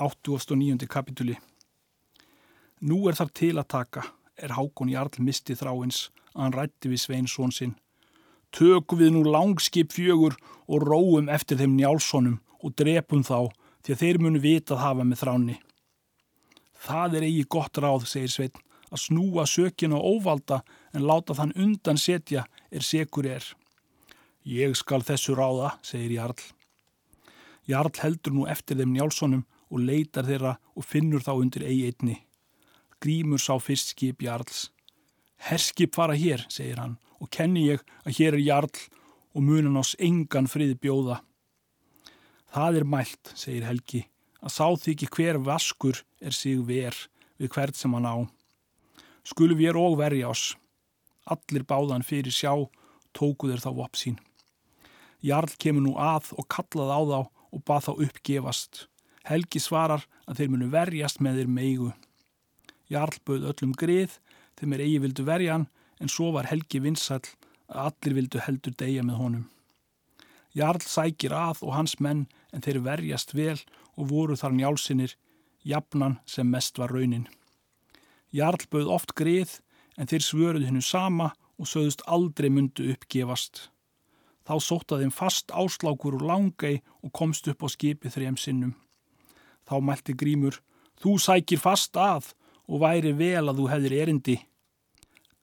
89. kapituli Nú er þar til að taka, er Hákon Jarl misti þráins að hann rætti við Svein són sinn. Tökum við nú langskip fjögur og róum eftir þeim njálssonum og drepum þá því að þeir munu vitað hafa með þráni. Það er eigi gott ráð, segir Svein, að snúa sökin og óvalda en láta þann undan setja er sekur er. Ég skal þessu ráða, segir Jarl. Jarl heldur nú eftir þeim njálssonum og leitar þeirra og finnur þá undir eigi einni. Grímur sá fyrst skip Jarls. Herskip fara hér, segir hann, og kenni ég að hér er Jarl og munan ás engan frið bjóða. Það er mælt, segir Helgi, að sá því ekki hver vaskur er sig ver við hvert sem hann á. Skulum við og verja oss. Allir báðan fyrir sjá tóku þeir þá vopp sín. Jarl kemur nú að og kallaði á þá og bað þá uppgefast. Helgi svarar að þeir munu verjast með þeir meigu. Jarl bauð öllum grið þeim er eigi vildu verja hann en svo var Helgi vinsall að allir vildu heldur deyja með honum. Jarl sækir að og hans menn en þeir verjast vel og voru þar njálsinir, jafnan sem mest var raunin. Jarl bauð oft grið en þeir svöruð hennu sama og sögðust aldrei myndu uppgefast. Þá sóttaði þeim fast áslákur úr langei og komst upp á skipi þrejum sinnum. Þá mælti Grímur, þú sækir fast að og væri vel að þú hefðir erindi.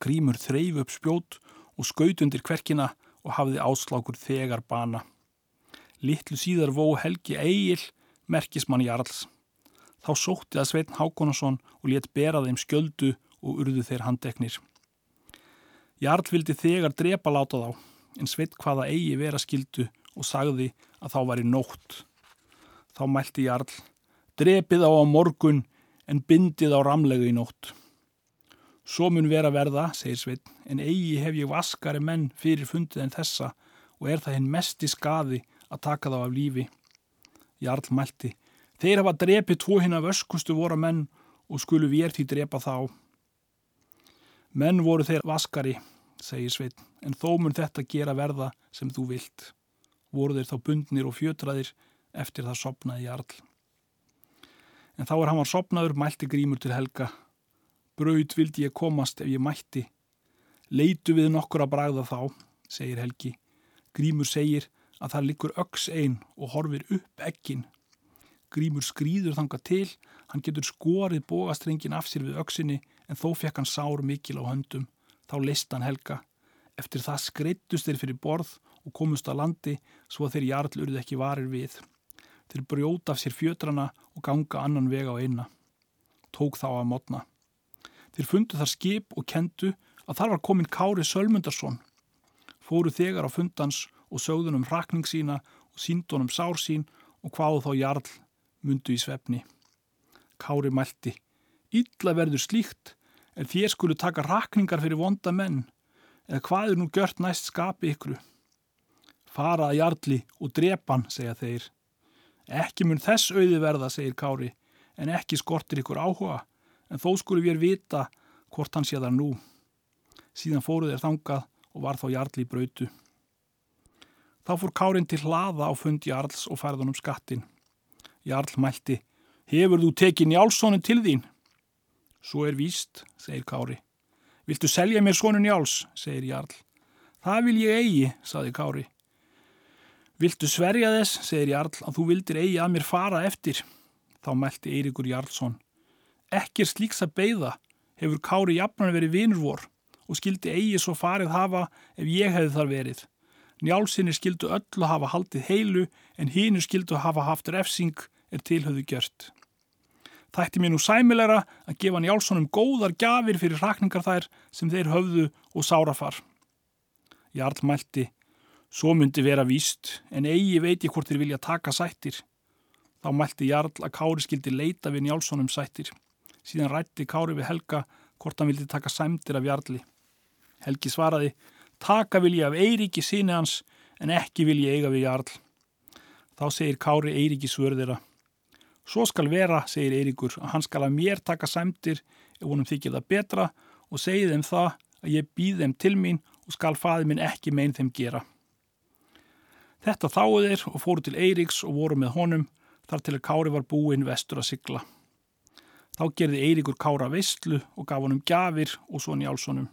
Grímur þreif upp spjót og skaut undir kverkina og hafði áslákur þegar bana. Littlu síðar vó Helgi Egil, merkismann Jarls. Þá sótti að Sveitn Hákonarsson og létt bera þeim skjöldu og urðu þeir handeknir. Jarl vildi þegar drepa láta þá, en Sveit hvaða eigi vera skildu og sagði að þá var í nótt. Þá mælti Jarl, drepið á á morgun en bindið á ramlegu í nótt. Svo mun vera verða, segir Sveit, en eigi hef ég vaskari menn fyrir fundið en þessa og er það hinn mesti skaði að taka þá af lífi. Jarl mælti, þeir hafa drepið tvo hinn af öskustu voru menn og skulu við því drepa þá. Menn voru þeir vaskari, segir Sveit, en þó mun þetta gera verða sem þú vilt. Voru þeir þá bundnir og fjötraðir eftir það sopnaði Jarl. En þá er hann var sopnaður, mælti grímur til helga. Braut vildi ég komast ef ég mætti. Leitu við nokkur að bragða þá, segir Helgi. Grímur segir að það likur öks einn og horfir upp ekkin. Grímur skrýður þanga til, hann getur skorið bógastrengin af sér við öksinni en þó fekk hann sár mikil á höndum. Þá leist hann Helga. Eftir það skreittust þeir fyrir borð og komust að landi svo að þeir jarl urði ekki varir við. Þeir brjóta af sér fjötrana og ganga annan vega á eina. Tók þá að modna. Þeir fundu þar skip og kendu að þar var komin Kári Sölmundarsson. Fóru þegar á fundans og sögðunum hrakning sína og síndunum sár sín og hvaðu þá jarl mundu í svefni. Kári mælti, illa verður slíkt en þér skulu taka rakningar fyrir vonda menn eða hvað er nú gjört næst skapi ykkur? Fara að jarli og drepan, segja þeir. Ekki mun þess auði verða, segir Kári, en ekki skortir ykkur áhuga, en þó skulu við vita hvort hann sé þar nú. Síðan fóruð er þangað og var þá jarli í brautu. Þá fór Kárin til hlaða á fund Jarls og færðunum skattin. Jarl mælti, hefur þú tekið Njálssonu til þín? Svo er víst, segir Kári. Viltu selja mér sonu Njáls, segir Jarl. Það vil ég eigi, saði Kári. Viltu sverja þess, segir Jarl, að þú vildir eigi að mér fara eftir? Þá mælti Eirikur Jarlsson. Ekki er slíks að beigða, hefur Kári jafnan verið vinur vor og skildi eigi svo farið hafa ef ég hefði þar verið. Njálsinni skildu öllu hafa haldið heilu en hínu skildu hafa haft refsing er tilhauðu gjört. Þætti mér nú sæmilegra að gefa Njálssonum góðar gafir fyrir rakningar þær sem þeir höfðu og sárafar. Jarl mælti, svo myndi vera víst en eigi veit ég hvort þeir vilja taka sættir. Þá mælti Jarl að Kári skildi leita við Njálssonum sættir. Síðan rætti Kári við Helga hvort hann vildi taka sæmtir af Jarli. Helgi svaraði, taka vil ég af Eiríki síni hans en ekki vil ég eiga við Jarl. Þá segir Kári Eiríki svörðira. Svo skal vera, segir Eiríkur, að hann skal að mér taka sæmtir ef honum þykir það betra og segið þeim það að ég býð þeim til mín og skal faði minn ekki meginn þeim gera. Þetta þáðu þeir og fóru til Eiríks og voru með honum. þar til að Kári var búinn vestur að sigla. Þá gerði Eiríkur Kára veistlu og gaf honum gjafir og svo njálssonum.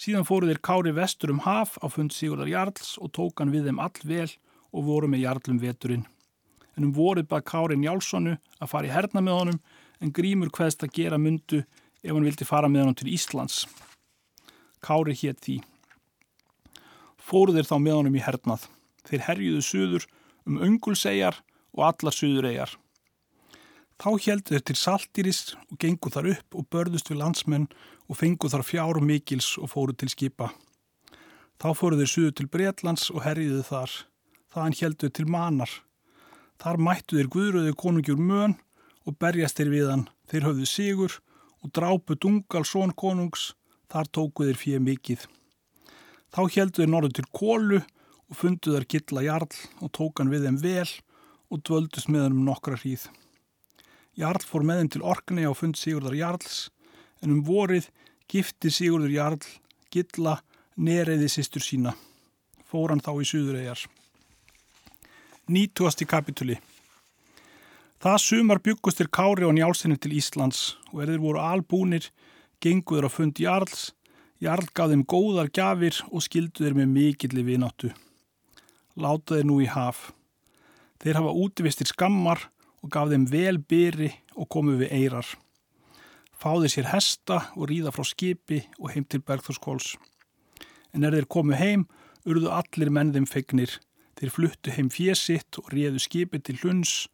Síðan fóru þeir Kári vestur um haf á fund Sigurdar Jarls og tók hann við þeim all vel og voru með Jarlum veturinn. En um voruð bað Kári njálssonu að fara í herna með honum en grímur hvaðst að gera myndu ef hann vildi fara með honum til Íslands. Kári hétt því. Fóru þeir þá með honum í hernað. Þeir herjuðu suður um öngulsegjar og allar suðuregjar. Þá heldur þeir til Saltiris og gengu þar upp og börðust við landsmenn og fengu þar fjár mikils og fóru til skipa. Þá fóru þeir suðu til Breitlands og herjiðu þar. Þaðan heldur til Manar. Þar mættu þeir guðröðu konungjur mön og berjast þeir við hann. Þeir höfðu sigur og drápu dungal són konungs. Þar tóku þeir fyrir mikið. Þá heldur þeir norðu til Kólu og fundu þar gittla jarl og tók hann við þeim vel og dvöldust með hann um nokkra hríð. Jarl fór með þeim til Orknei á fund Sigurdar Jarls en um vorið gifti Sigurdur Jarl gilla nereiði sýstur sína. Fór hann þá í Suðuregar. Nýtuasti kapituli Það sumar byggustir Kári og Njálsinni til Íslands og erður voru albúnir, genguður á fund Jarls, Jarl gaf þeim góðar gafir og skilduður með mikilli vináttu. Látaði nú í haf. Þeir hafa útvistir skammar og gaf þeim vel byri og komu við eirar. Fáði sér hesta og ríða frá skipi og heim til Bergþórskóls. En er þeir komu heim, urðu allir menn þeim fegnir. Þeir fluttu heim fésitt og réðu skipi til hunds.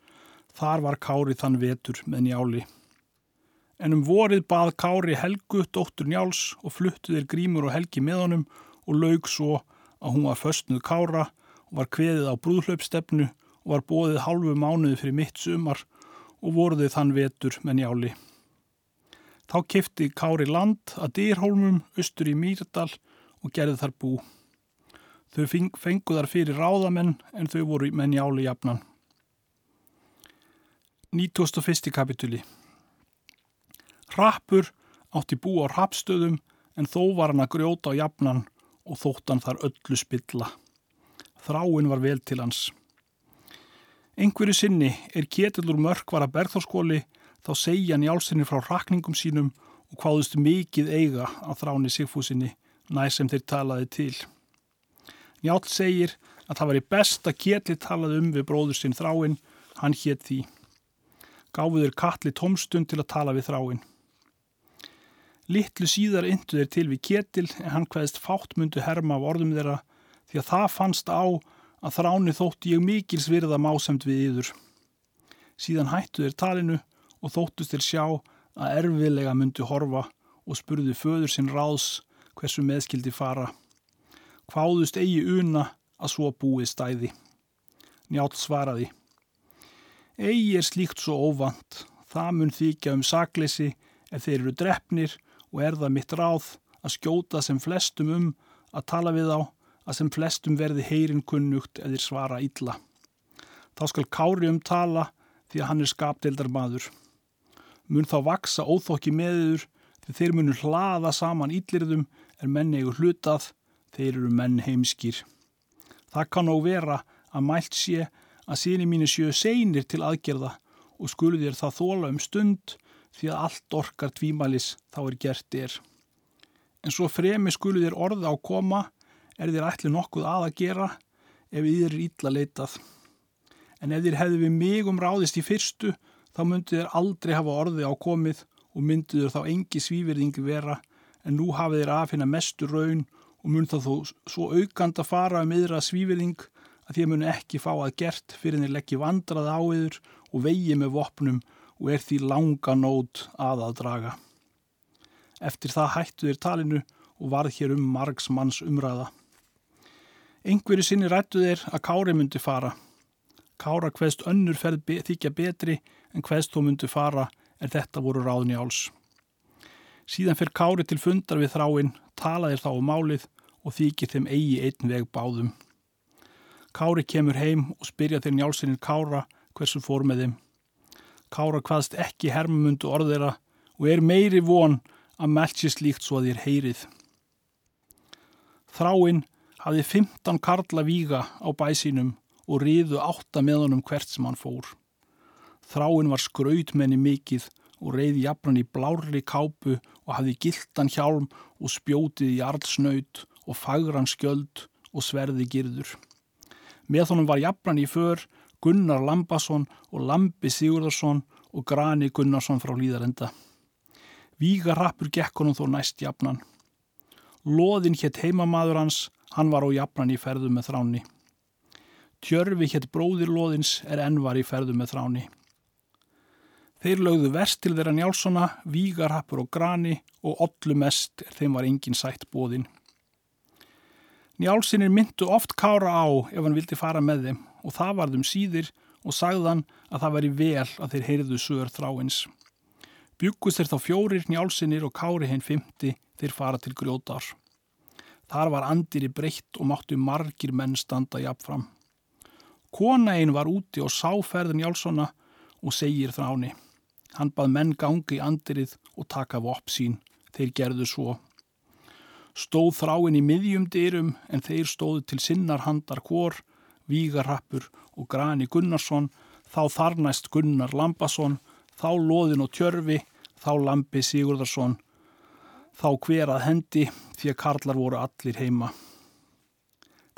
Þar var Kári þann vetur með njáli. En um vorið bað Kári Helgu, dóttur njáls, og fluttu þeir grímur og helgi með honum og laug svo að hún var föstnuð Kára og var kveðið á brúðhlaupstefnu og var bóðið halvu mánuði fyrir mitt sumar og voruðið þann vetur með njáli. Þá kefti Kári land að dýrhólmum austur í Mýrdal og gerði þar bú. Þau fengu þar fyrir ráðamenn en þau voru með njáli jafnan. 91. kapituli Rappur átti bú á rappstöðum en þó var hann að grjóta á jafnan og þóttan þar öllu spilla. Þráin var vel til hans. Engveru sinni er Ketilur mörk var að berðarskóli þá segja njálsinni frá rakningum sínum og hvaðust mikið eiga á þráni Sigfúsinni næst sem þeir talaði til. Njál segir að það var í best að Ketli talaði um við bróður sinn þráin, hann hétt því. Gáfuður Katli tómstund til að tala við þráin. Littlu síðar yndu þeir til við Ketil en hann hvaðist fáttmundu herma af orðum þeirra því að það fannst á að þráni þótti ég mikils virða másamt við yður. Síðan hættu þeir talinu og þóttust þeir sjá að erfiðlega myndu horfa og spurðu föður sinn ráðs hversu meðskildi fara. Hváðust eigi una að svo búið stæði. Njátt svaraði. Egi er slíkt svo óvand. Það mun þykja um sakleysi ef þeir eru drefnir og er það mitt ráð að skjóta sem flestum um að tala við á að sem flestum verði heyrin kunnugt eðir svara illa. Þá skal Kári umtala því að hann er skapdeildar maður. Mun þá vaksa óþokki meður því þeir munu hlaða saman íllirðum er menni eigur hlutað, þeir eru menn heimskýr. Það kann á vera að mælt sé að síni mínu sjöu seinir til aðgerða og skulu þér það þóla um stund því að allt orkar tvímælis þá er gert er. En svo fremi skulu þér orða á koma er þér ætli nokkuð að að gera ef þið er ítla leitað. En ef þér hefði við mig um ráðist í fyrstu, þá myndið þér aldrei hafa orði á komið og myndið þér þá engi svíverðingi vera, en nú hafið þér af hérna mestu raun og mynd þá þó svo aukand að fara um yðra svíverðing að þér munu ekki fá að gert fyrir þér leggji vandrað á yður og vegi með vopnum og er því langa nót að að draga. Eftir það hættu þér talinu og varð hér um margs manns umræða. Engveri sinni rættu þeir að Kári myndi fara. Kára hveðst önnur ferð be þykja betri en hveðst þó myndi fara en þetta voru ráðni áls. Síðan fyrir Kári til fundar við þráinn, talaðir þá um málið og þykir þeim eigi einn veg báðum. Kári kemur heim og spyrja þeir njálsinnir Kára hversu fór með þeim. Kára hvaðst ekki hermumundu orðeira og er meiri von að meldi slíkt svo að þér heyrið. Þráinn hafði 15 karla víga á bæsinum og riðu átta með honum hvert sem hann fór. Þráin var skrautmenni mikill og reyði jafnan í blárri kápu og hafði gildan hjálm og spjótið í arlsnaut og fagran skjöld og sverði girður. Með honum var jafnan í för Gunnar Lambasson og Lambi Sigurðarsson og Grani Gunnarsson frá Líðarenda. Vígarrappur gekk honum þó næst jafnan. Lóðin hétt heimamaður hans, hann var á jafnan í ferðu með þráni. Tjörfi hétt bróðir Lóðins er enn var í ferðu með þráni. Þeir lögðu verst til þeirra njálsona, vígarrappur og grani og ollu mest er þeim var engin sætt bóðin. Njálsinir myndu oft kára á ef hann vildi fara með þeim og það varðum síðir og sagðan að það væri vel að þeir heyrðu sögur þráins. Byggust þeir þá fjórir njálsinir og kári hinn fymti þeir fara til grjótar. Þar var andir í breytt og máttu margir menn standa jafnfram. Kona einn var úti og sá ferðin Jálssona og segir þráni. Hann bað menn gangi í andirið og taka vopp sín. Þeir gerðu svo. Stóð þráin í miðjum dyrum en þeir stóðu til sinnar handar hvor, Vígarrappur og Grani Gunnarsson, þá þarnæst Gunnar Lambasson, þá Lóðin og Tjörfi, þá Lampi Sigurðarsson, þá hverað hendi því að karlar voru allir heima.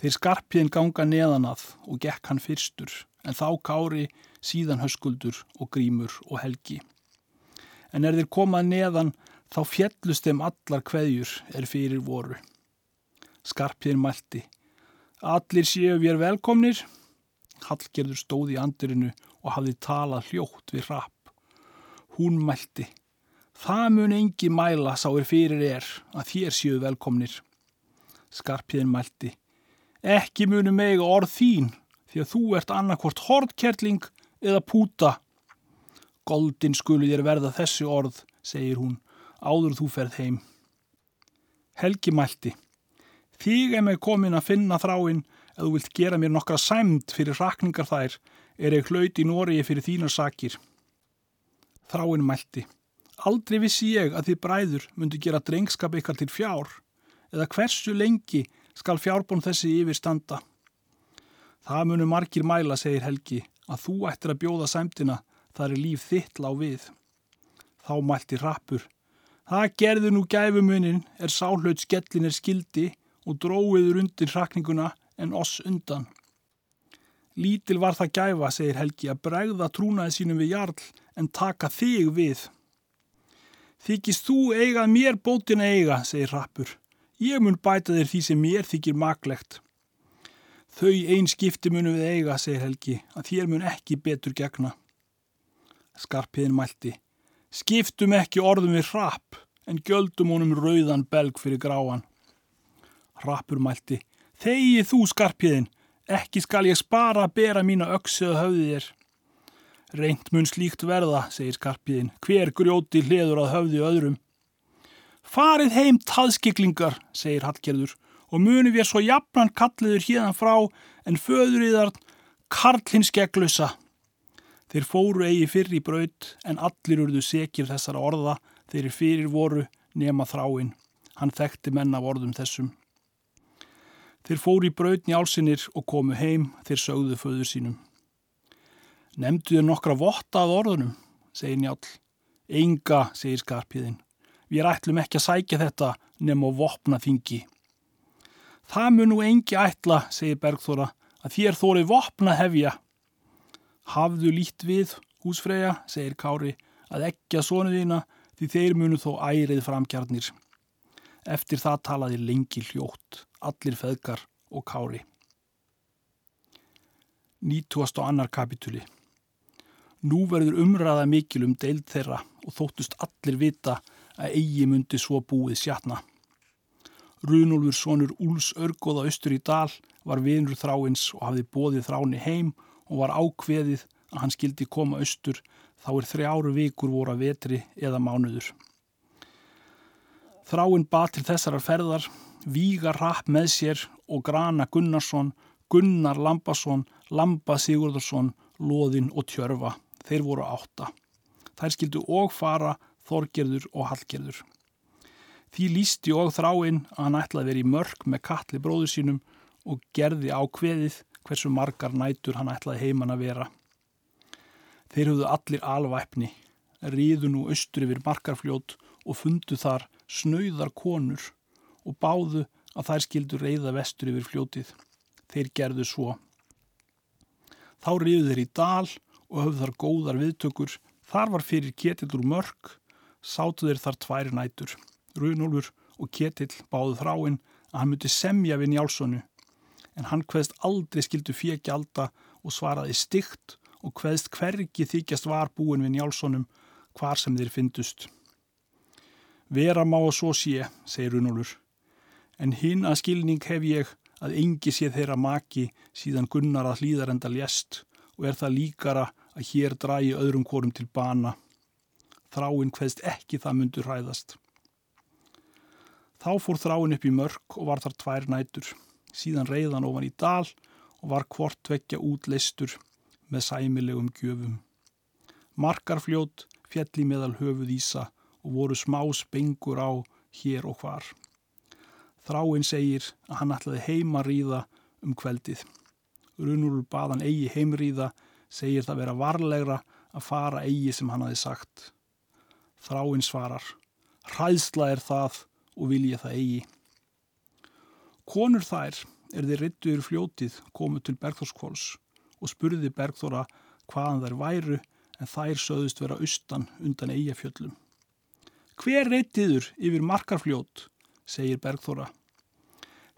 Þeir skarpiðin ganga neðan að og gekk hann fyrstur, en þá kári síðan höskuldur og grímur og helgi. En er þeir komað neðan þá fjellust þeim allar kveðjur er fyrir voru. Skarpiðin mælti. Allir séu við er velkomnir. Hallgerður stóði í andirinu og hafði talað hljótt við rapp. Hún mælti. Það mun engi mæla sá er fyrir er að þér séu velkomnir. Skarpiðin mælti. Ekki munu meg orð þín því að þú ert annarkvort hordkerling eða púta. Goldin skulu þér verða þessi orð, segir hún, áður þú ferð heim. Helgi mælti. Þig er með komin að finna þráinn ef þú vilt gera mér nokkra sæmt fyrir rakningar þær er ég hlaut í Nóriði fyrir þínar sakir. Þráinn mælti. Aldrei vissi ég að þið bræður myndu gera drengskap ykkar til fjár eða hversu lengi skal fjárbón þessi yfir standa. Það munu margir mæla, segir Helgi, að þú ættir að bjóða sæmtina þar er líf þitt lág við. Þá mælti rappur. Það gerði nú gæfumunin er sáhlaut skellin er skildi og dróiður undir hrakninguna en oss undan. Lítil var það gæfa, segir Helgi, að bregða trúnaði sínum við jarl en taka þig við. Þykist þú eigað mér bótina eiga, segir Rappur. Ég mun bæta þér því sem mér þykir maklegt. Þau einn skipti munum við eiga, segir Helgi, að þér mun ekki betur gegna. Skarpiðin mælti. Skiptum ekki orðum við Rapp en göldum honum rauðan belg fyrir gráan. Rappur mælti. Þegi þú skarpiðin, ekki skal ég spara að bera mína öksið höfðið þér. Reynd mun slíkt verða, segir skarpiðin, hver grjóti hliður að höfði öðrum. Farið heim taðskiklingar, segir Hallgerður, og muni við svo jafnan kalliður hérðan frá en föður í þar karlhins geglusa. Þeir fóru eigi fyrir í braut en allir urðu sekir þessara orða þeir fyrir voru nema þráinn. Hann þekkti menn af orðum þessum. Þeir fóru í braut njálsinir og komu heim þeir sögðu föður sínum. Nemnduðu nokkra votta að orðunum, segir njál. Enga, segir skarpiðin. Við ætlum ekki að sækja þetta nefn og vopna þingi. Það mun nú engi ætla, segir Bergþóra, að þér þórið vopna hefja. Hafðu lít við, húsfreyja, segir Kári, að ekki að sonu þína því þeir munu þó ærið framkjarnir. Eftir það talaði lengi hljótt, allir feðgar og kári. 90. annar kapitúli Nú verður umræða mikil um deild þeirra og þóttust allir vita að eigi myndi svo búið sjatna. Runolfur sonur Úls Örgóða austur í dal var vinur þráins og hafði bóðið þráni heim og var ákveðið að hann skildi koma austur þá er þrjáru vikur voru að vetri eða mánuður. Þráinn batir þessarar ferðar, Vígar Rapp með sér og Grana Gunnarsson, Gunnar Lambasson, Lamba Sigurðarsson, Lóðin og Tjörfa. Þeir voru átta. Þær skildu og fara Þorgerður og Hallgerður. Því lísti og þráinn að hann ætlaði verið mörg með kalli bróður sínum og gerði á kveðið hversu margar nætur hann ætlaði heiman að vera. Þeir höfðu allir alvæpni, riðu nú austur yfir markarfljót og fundu þar snauðar konur og báðu að þær skildu reyða vestur yfir fljótið. Þeir gerðu svo. Þá riðu þeir í dal og höfðu þar góðar viðtökur. Þar var fyrir ketilur mörg, sátu þeir þar tværi nætur. Runolfur og ketill báðu þráinn að hann myndi semja við Njálssonu en hann hveðst aldrei skildu fjegi alda og svaraði stygt og hveðst hvergi þykjast var búin við Njálssonum hvar sem þeir fyndust. Vera má að svo sé, segir Runolfur, en hinn að skilning hef ég að engi sé þeirra maki síðan gunnar að hlýðarenda lést og er það líkara að hér drægi öðrum korum til bana. Þráinn hveðst ekki það myndur ræðast. Þá fór þráinn upp í mörg og var þar tvær nætur. Síðan reyðan ofan í dal og var hvort vekja útleistur með sæmilegum gjöfum. Markarfljót fjalli meðal höfuð Ísa og voru smá spengur á hér og hvar. Þráinn segir að hann ætlaði heima ríða um kveldið. Runur baðan eigi heimríða segir það vera varlegra að fara eigi sem hann hafi sagt. Þráinn svarar, hræðsla er það og vil ég það eigi. Konur þær er þeir rittuður fljótið komu til Bergþórskvóls og spurði Bergþóra hvaðan þær væru en þær söðust vera austan undan eigafjöllum. Hver reytiður yfir markarfljót, segir Bergþóra.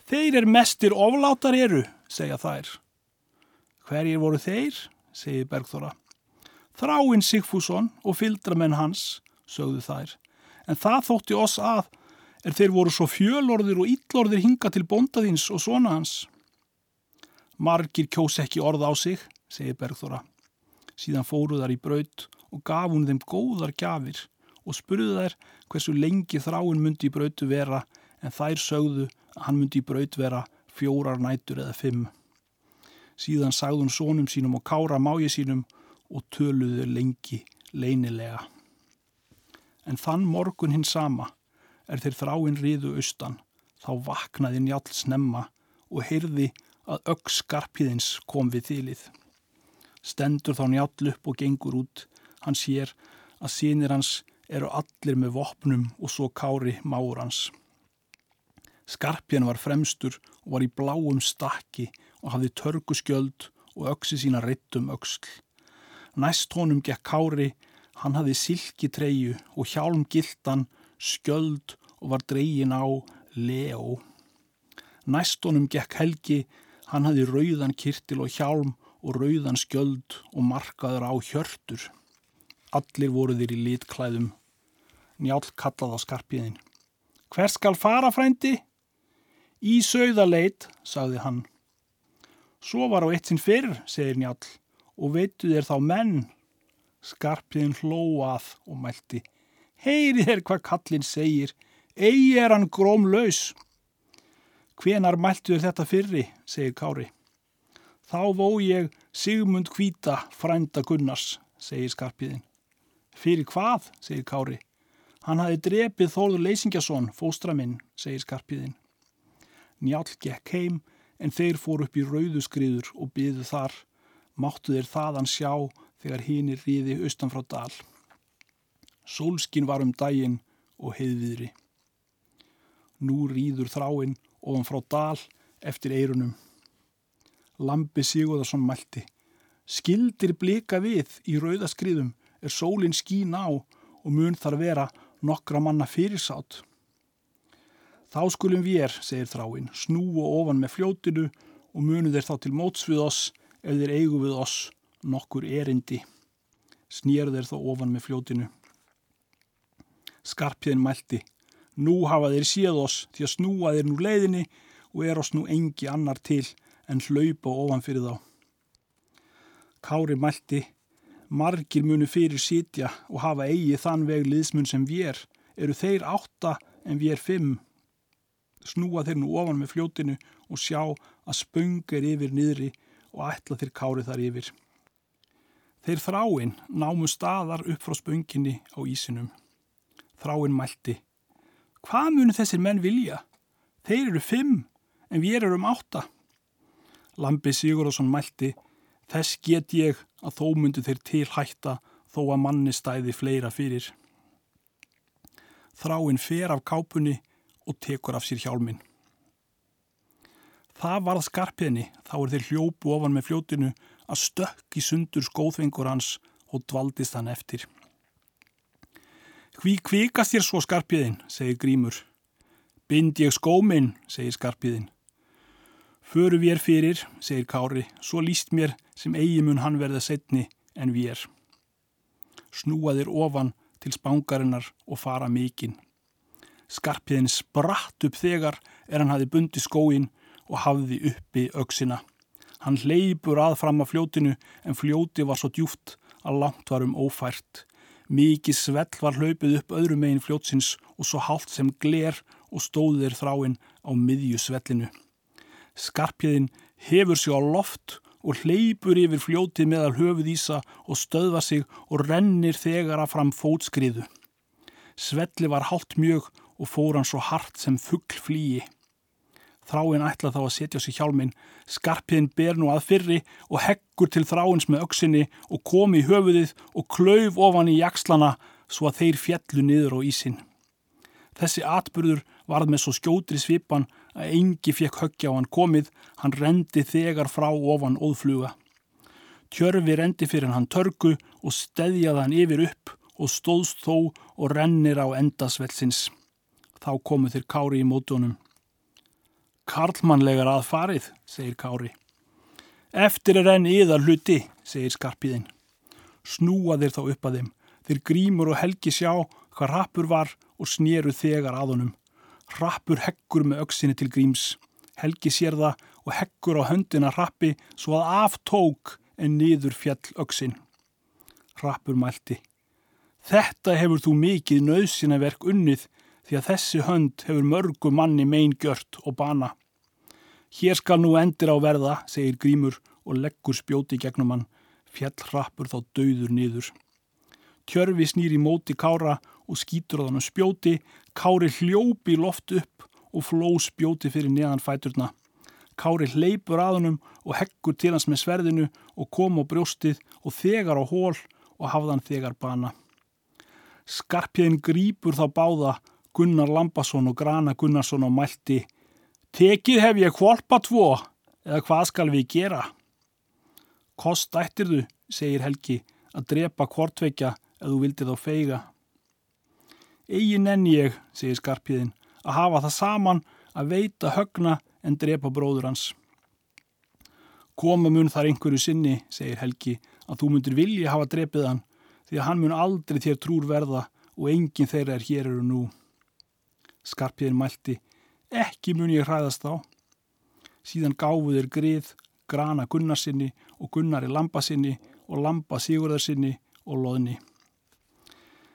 Þeir er mestir oflátar eru, segja þær. Hverjir voru þeir, segir Bergþóra. Þráinn Sigfússon og fyldramenn hans, sögðu þær, en það þótti oss að er þeir voru svo fjölorðir og íllorðir hinga til bondaðins og svona hans. Margir kjós ekki orð á sig, segir Bergþóra. Síðan fóru þar í braut og gaf hún þeim góðar gjafir og spurðu þær hversu lengi þráinn myndi í brautu vera en þær sögðu að hann myndi í braut vera fjórar nætur eða fimm. Síðan sagði hún sónum sínum og kára mági sínum og töluðu lengi leinilega. En þann morgun hinn sama er þeir þráinn riðu austan, þá vaknaði njál snemma og heyrði að ögg skarpiðins kom við þýlið. Stendur þá njál upp og gengur út, hann sér að sínir hans eru allir með vopnum og svo kári máur hans. Skarpjan var fremstur og var í bláum stakki og hafði törguskjöld og öksi sína rittum öksl. Næst honum gekk kári, hann hafði silki treyu og hjálm gildan, skjöld og var dreyin á leo. Næst honum gekk helgi, hann hafði rauðan kirtil og hjálm og rauðan skjöld og markaður á hjörtur. Allir voru þeir í litklæðum. Njál kallað á skarpiðin. Hver skal fara frændi? Í sögðaleit, sagði hann. Svo var á eitt sinn fyrr, segir Njál, og veitu þér þá menn. Skarpiðin hlóað og mælti. Heyri þér hvað kallin segir, eigi er hann grómlaus. Hvenar mæltu þér þetta fyrri, segir Kári. Þá vó ég Sigmund Kvíta frænda Gunnars, segir Skarpiðin. Fyrir hvað, segir Kári. Hann hafi drepið Þórður Leysingjason, fóstra minn, segir Skarpiðin. Njál gekk heim en þeir fór upp í rauðuskriður og byðu þar. Máttu þeir þaðan sjá þegar hínir ríði austan frá dal. Sólskin var um daginn og heiðviðri. Nú ríður þráinn ofan frá dal eftir eirunum. Lambi Sigurðarsson mælti. Skildir blika við í rauðaskriðum er sólinn skín á og mun þar vera nokkra manna fyrirsátt. Þá skulum við er, segir þráinn, snúa ofan með fljótinu og munu þeir þá til móts við oss ef þeir eigu við oss nokkur erindi. Snýr þeir þá ofan með fljótinu. Skarpiðin mælti. Nú hafa þeir séð oss því að snúa þeir nú leiðinni og er oss nú engi annar til en hlaupa ofan fyrir þá. Kári mælti. Margir munu fyrir sitja og hafa eigi þann veg liðsmun sem við er. Eru þeir átta en við er fimm. Snúa þeir nú ofan með fljótinu og sjá að spöng er yfir niðri og ætla þeir kári þar yfir. Þeir þráinn námu staðar upp frá spönginni á ísinum. Þráinn mælti. Hvað munu þessir menn vilja? Þeir eru fimm en við erum átta. Lambi Sigurðarsson mælti, þess get ég að þó myndu þeir til hætta þó að manni stæði fleira fyrir. Þráinn fer af kápunni og tekur af sér hjálmin. Það varð skarpiðni, þá er þeir hljópu ofan með fljótinu að stökk í sundur skóðvengur hans og dvaldist hann eftir. Hví kvikast þér svo skarpiðin, segir Grímur. Bind ég skóminn, segir skarpiðin. Föru við er fyrir, segir Kári, svo líst mér sem eigi mun hann verða setni en við er. Snúaðir ofan til spangarinnar og fara mikinn. Skarpiðin spratt upp þegar er hann hafi bundi skóin og hafði uppi auksina. Hann leipur að fram að fljótinu en fljóti var svo djúft að langt var um ófært. Mikið svell var hlaupið upp öðru megin fljótsins og svo hálft sem gler og stóðir þráinn á miðju svellinu. Skarpjöðin hefur sig á loft og hleypur yfir fljótið meðal höfuð ísa og stöðva sig og rennir þegar að fram fótskriðu. Svelli var hálft mjög og fór hann svo hart sem fuggl flýi. Þráinn ætla þá að setja á sig hjálmin, skarpiðin ber nú að fyrri og heggur til þráins með auksinni og komi í höfuðið og klauf ofan í jakslana svo að þeir fjallu niður á ísin. Þessi atbyrður varð með svo skjótri svipan að engi fekk höggja á hann komið, hann rendi þegar frá ofan óðfluga. Tjörfi rendi fyrir hann törgu og steðjaði hann yfir upp og stóðst þó og rennir á endasvelsins. Þá komu þeir kári í mótunum. Karlmannlegar að farið, segir Kári. Eftir er enn yðar hluti, segir skarpiðinn. Snúa þeir þá upp að þeim. Þeir grímur og helgi sjá hvað rappur var og snýru þegar að honum. Rappur heggur með auksinni til gríms. Helgi sér það og heggur á höndina rappi svo að aftók en niður fjall auksin. Rappur mælti. Þetta hefur þú mikið nöðsina verk unnið því að þessi hönd hefur mörgu manni meingjört og bana. Hér skal nú endir á verða, segir Grímur og leggur spjóti gegnum hann, fjall hrappur þá dauður niður. Tjörfi snýr í móti Kára og skýtur á þann spjóti, Kári hljópi loft upp og fló spjóti fyrir neðan fæturna. Kári hleypur að honum og heggur til hans með sverðinu og kom á brjóstið og þegar á hól og hafðan þegar bana. Skarpjöðin grýpur þá báða Gunnar Lambasson og Grana Gunnarsson og mælti Tekið hef ég kvolpa tvo eða hvað skal við gera? Kost ættir þú, segir Helgi, að drepa kvortveikja ef þú vildi þá feiga. Egin enn ég, segir Skarpíðin, að hafa það saman að veita högna en drepa bróður hans. Koma mun þar einhverju sinni, segir Helgi, að þú myndir vilja hafa drepið hann því að hann mun aldrei þér trúr verða og enginn þeirra er hér eru nú. Skarpiðin mælti, ekki mun ég hræðast þá. Síðan gáfuðir grið, grana Gunnarsinni og Gunnari Lambasinni og Lamba Sigurðarsinni og Lóðni.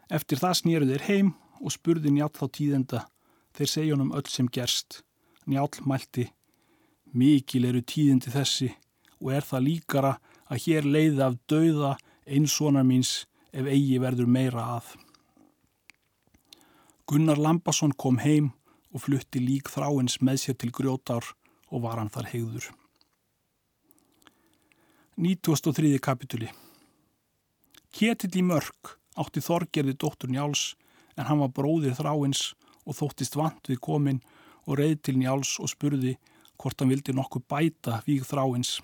Eftir það snýruð þeir heim og spurði Njál þá tíðenda. Þeir segja honum öll sem gerst. Njál mælti, mikil eru tíðindi þessi og er það líkara að hér leiði af dauða einssonar míns ef eigi verður meira að. Gunnar Lambasson kom heim og flutti lík þráins með sér til grjótar og var hann þar hegður. 93. kapituli Ketill í mörg átti Þorgerði dóttur Njáls en hann var bróðir þráins og þóttist vant við komin og reið til Njáls og spurði hvort hann vildi nokkuð bæta víg þráins.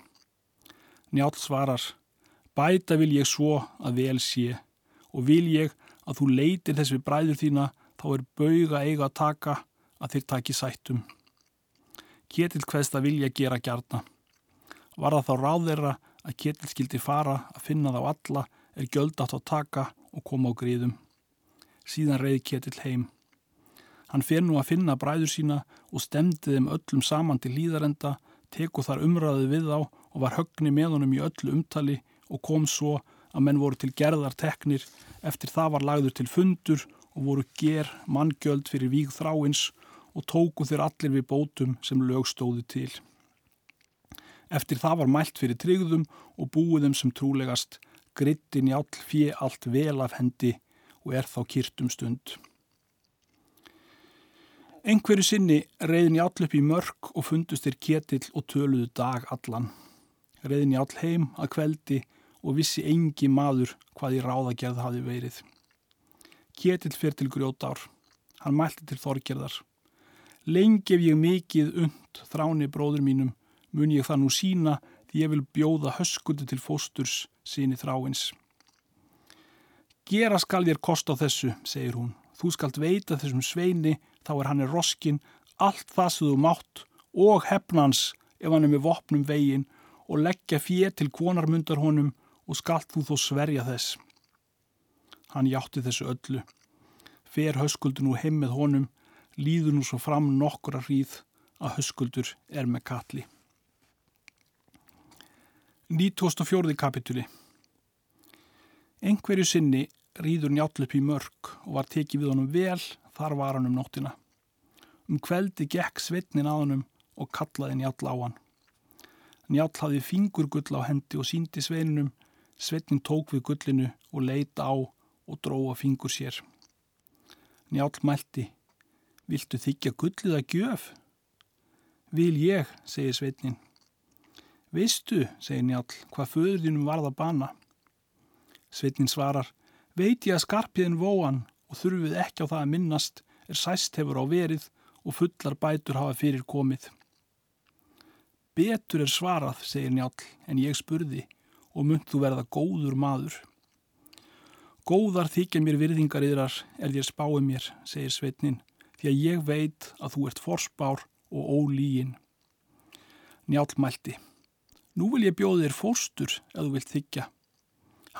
Njál svarar, bæta vil ég svo að vel sé og vil ég að þú leitir þess við bræður þína þá er bauga eiga að taka að þeir taki sættum. Ketil hverst að vilja gera gjarna. Var það þá ráð þeirra að Ketil skildi fara að finna þá alla er átt að taka og koma á gríðum. Síðan reyði Ketil heim. Hann fer nú að finna bræður sína og stemdi þeim öllum saman til líðarenda, teku þar umræðið við þá og var högni með honum í öllu umtali og kom svo að menn voru til gerðar teknir eftir það var lagður til fundur og voru ger manngjöld fyrir víg þráins og tóku þeir allir við bótum sem lögstóðu til. Eftir það var mælt fyrir tryggðum og búiðum sem trúlegast grittin í all fjö allt vel af hendi og er þá kýrtum stund. Engverju sinni reyðin Jál upp í mörg og fundust þér ketill og töluðu dag allan. Reyðin Jál heim að kveldi og vissi engi maður hvað í ráðagerð hafi verið. Ketill fyrir til grjótár. Hann mælti til þorgerðar. Lengi ef ég mikið und þráni bróður mínum mun ég það nú sína því ég vil bjóða höskuldi til fósturs síni þráins. Gera skal þér kost á þessu, segir hún. Þú skalt veita þessum sveini þá er hann er roskin allt það sem þú mátt og hefnans ef hann er með vopnum vegin og leggja fér til konarmundar honum og skalt þú þó sverja þess. Hann játti þessu öllu. Fer höskuldur nú heim með honum, líður nú svo fram nokkura hríð að höskuldur er með kalli. 94. kapituli Engverju sinni rýður njálp upp í mörg og var tekið við honum vel, þar var hann um nóttina. Um kveldi gekk sveitnin að honum og kallaði njál á hann. Njál hafði fingurgull á hendi og síndi sveininum, sveitnin tók við gullinu og leita á og dróða fingur sér. Njál mælti, viltu þykja gullið að gjöf? Vil ég, segir sveitnin. Veistu, segir Njál, hvað föðurðinum varða bana? Sveitnin svarar, veit ég að skarpiðin vóan og þurfið ekki á það að minnast er sæst hefur á verið og fullar bætur hafa fyrir komið. Betur er svarað, segir Njál, en ég spurði og mynd þú verða góður maður. Góðar þykja mér virðingar yðrar er þér spáið mér, segir Sveitnin, því að ég veit að þú ert forspár og ólígin. Njál mælti, nú vil ég bjóði þér fórstur ef þú vilt þykja.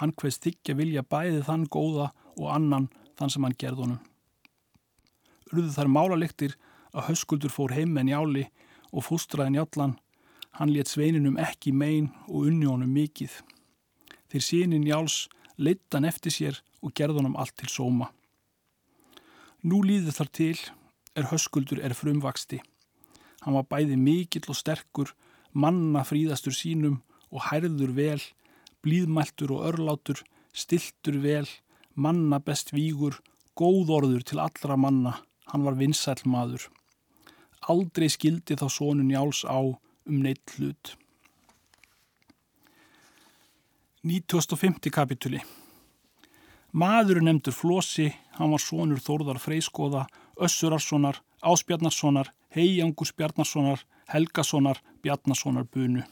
Hann hvers þykja vilja bæði þann góða og annan þann sem hann gerðunum. Urðu þar málaliktir að höskuldur fór heim með njáli og fóstraði njallan, hann let sveininum ekki megin og unni honum mikið. Þeir síni njáls leittan eftir sér og gerðunum allt til sóma. Nú líður þar til er höskuldur er frumvaksti. Hann var bæði mikill og sterkur, manna fríðastur sínum og hærður vel, blíðmæltur og örlátur, stiltur vel, manna best vígur, góðorður til allra manna, hann var vinsæl maður aldrei skildi þá sónun Jáls á um neitt hlut. 1950 kapituli Maðurinn nefndur Flósi, hann var sónur Þórðar Freyskoða, Össurarssonar, Áspjarnarssonar, Heijangur Spjarnarssonar, Helgasonar, Bjarnarssonar bunu.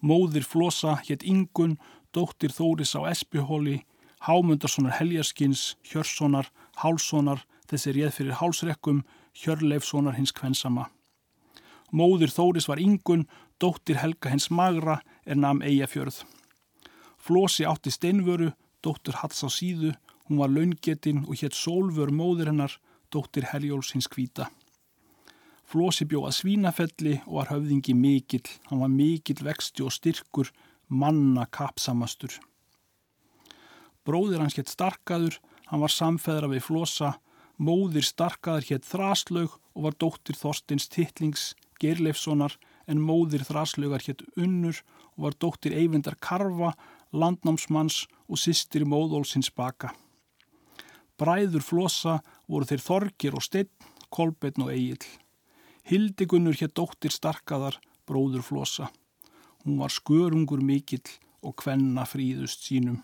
Móðir Flósa hétt Ingun, dóttir Þóris á Espihóli, Hámundarssonar Heljarskins, Hjörssonar, Hálssonar, þessi réð fyrir hálsrekkum, Hjörleifssonar hins kvensama. Móður Þóris var yngun, dóttir Helga hins magra er nam Eyjafjörð. Flósi átti steinvöru, dóttir Hats á síðu, hún var laungetinn og hétt Sólvör móður hennar, dóttir Heljóls hins kvíta. Flósi bjóða svínafelli og var höfðingi mikill, hann var mikill vexti og styrkur, manna kapsamastur. Bróðir hans hétt Starkaður, hann var samfeðra við Flósa, Móðir starkaðar hétt Þraslaug og var dóttir Þorstins Tittlings Geirleifssonar en móðir Þraslaugar hétt Unnur og var dóttir Eyvindar Karfa, landnámsmanns og sýstir Móðólsins baka. Bræður Flossa voru þeir Þorgir og Steinn, Kolbeinn og Egil. Hildigunnur hétt dóttir starkaðar, bróður Flossa. Hún var skörungur mikill og kvenna fríðust sínum.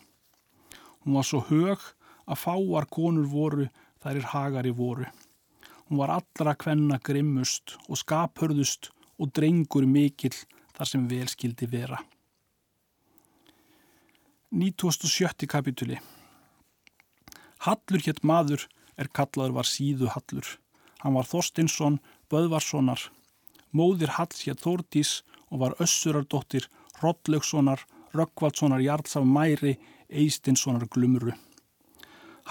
Hún var svo hög að fáar konur voru þær er hagari voru. Hún var allra kvenna grimmust og skaphörðust og drengur mikill þar sem velskildi vera. 1970 kapituli Hallur hétt maður er kallaður var síðu Hallur. Hann var Þorstinsson, Böðvarssonar. Móðir Halls hétt Þórdís og var Össurardóttir, Rollaugssonar, Röggvaldssonar Jarlsaf Mæri, Eistinssonar Glumru.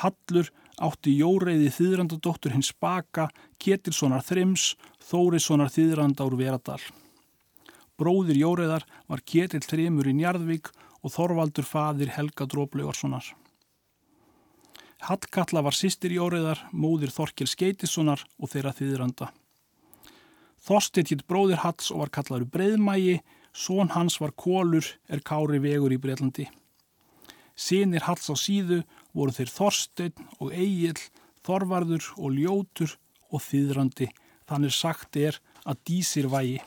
Hallur átti Jóreiði þýðrandadóttur hins Baka, Ketilssonar Þrims, Þórissonar þýðranda úr Veradal. Bróðir Jóreiðar var Ketil Þrimur í Njarðvík og Þorvaldur fadir Helga Dróblaugarssonar. Hallkalla var sýstir Jóreiðar, móðir Þorkil Skeitissonar og þeirra þýðranda. Þorstitt hitt bróðir Halls og var kallaður Breiðmægi, són hans var Kólur, er kári vegur í Breitlandi. Sýnir Halls á síðu voru þeir Þorstein og Egil, Þorvarður og Ljótur og þýðrandi þannig sagt er að dísir vægi.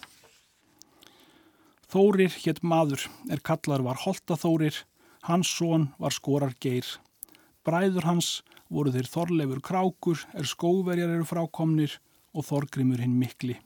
Þórir hétt maður er kallar var Holtaþórir, hans són var skorar geir. Bræður hans voru þeir Þorleifur Krákur er skóverjar eru frákomnir og Þorgrimur hinn mikli.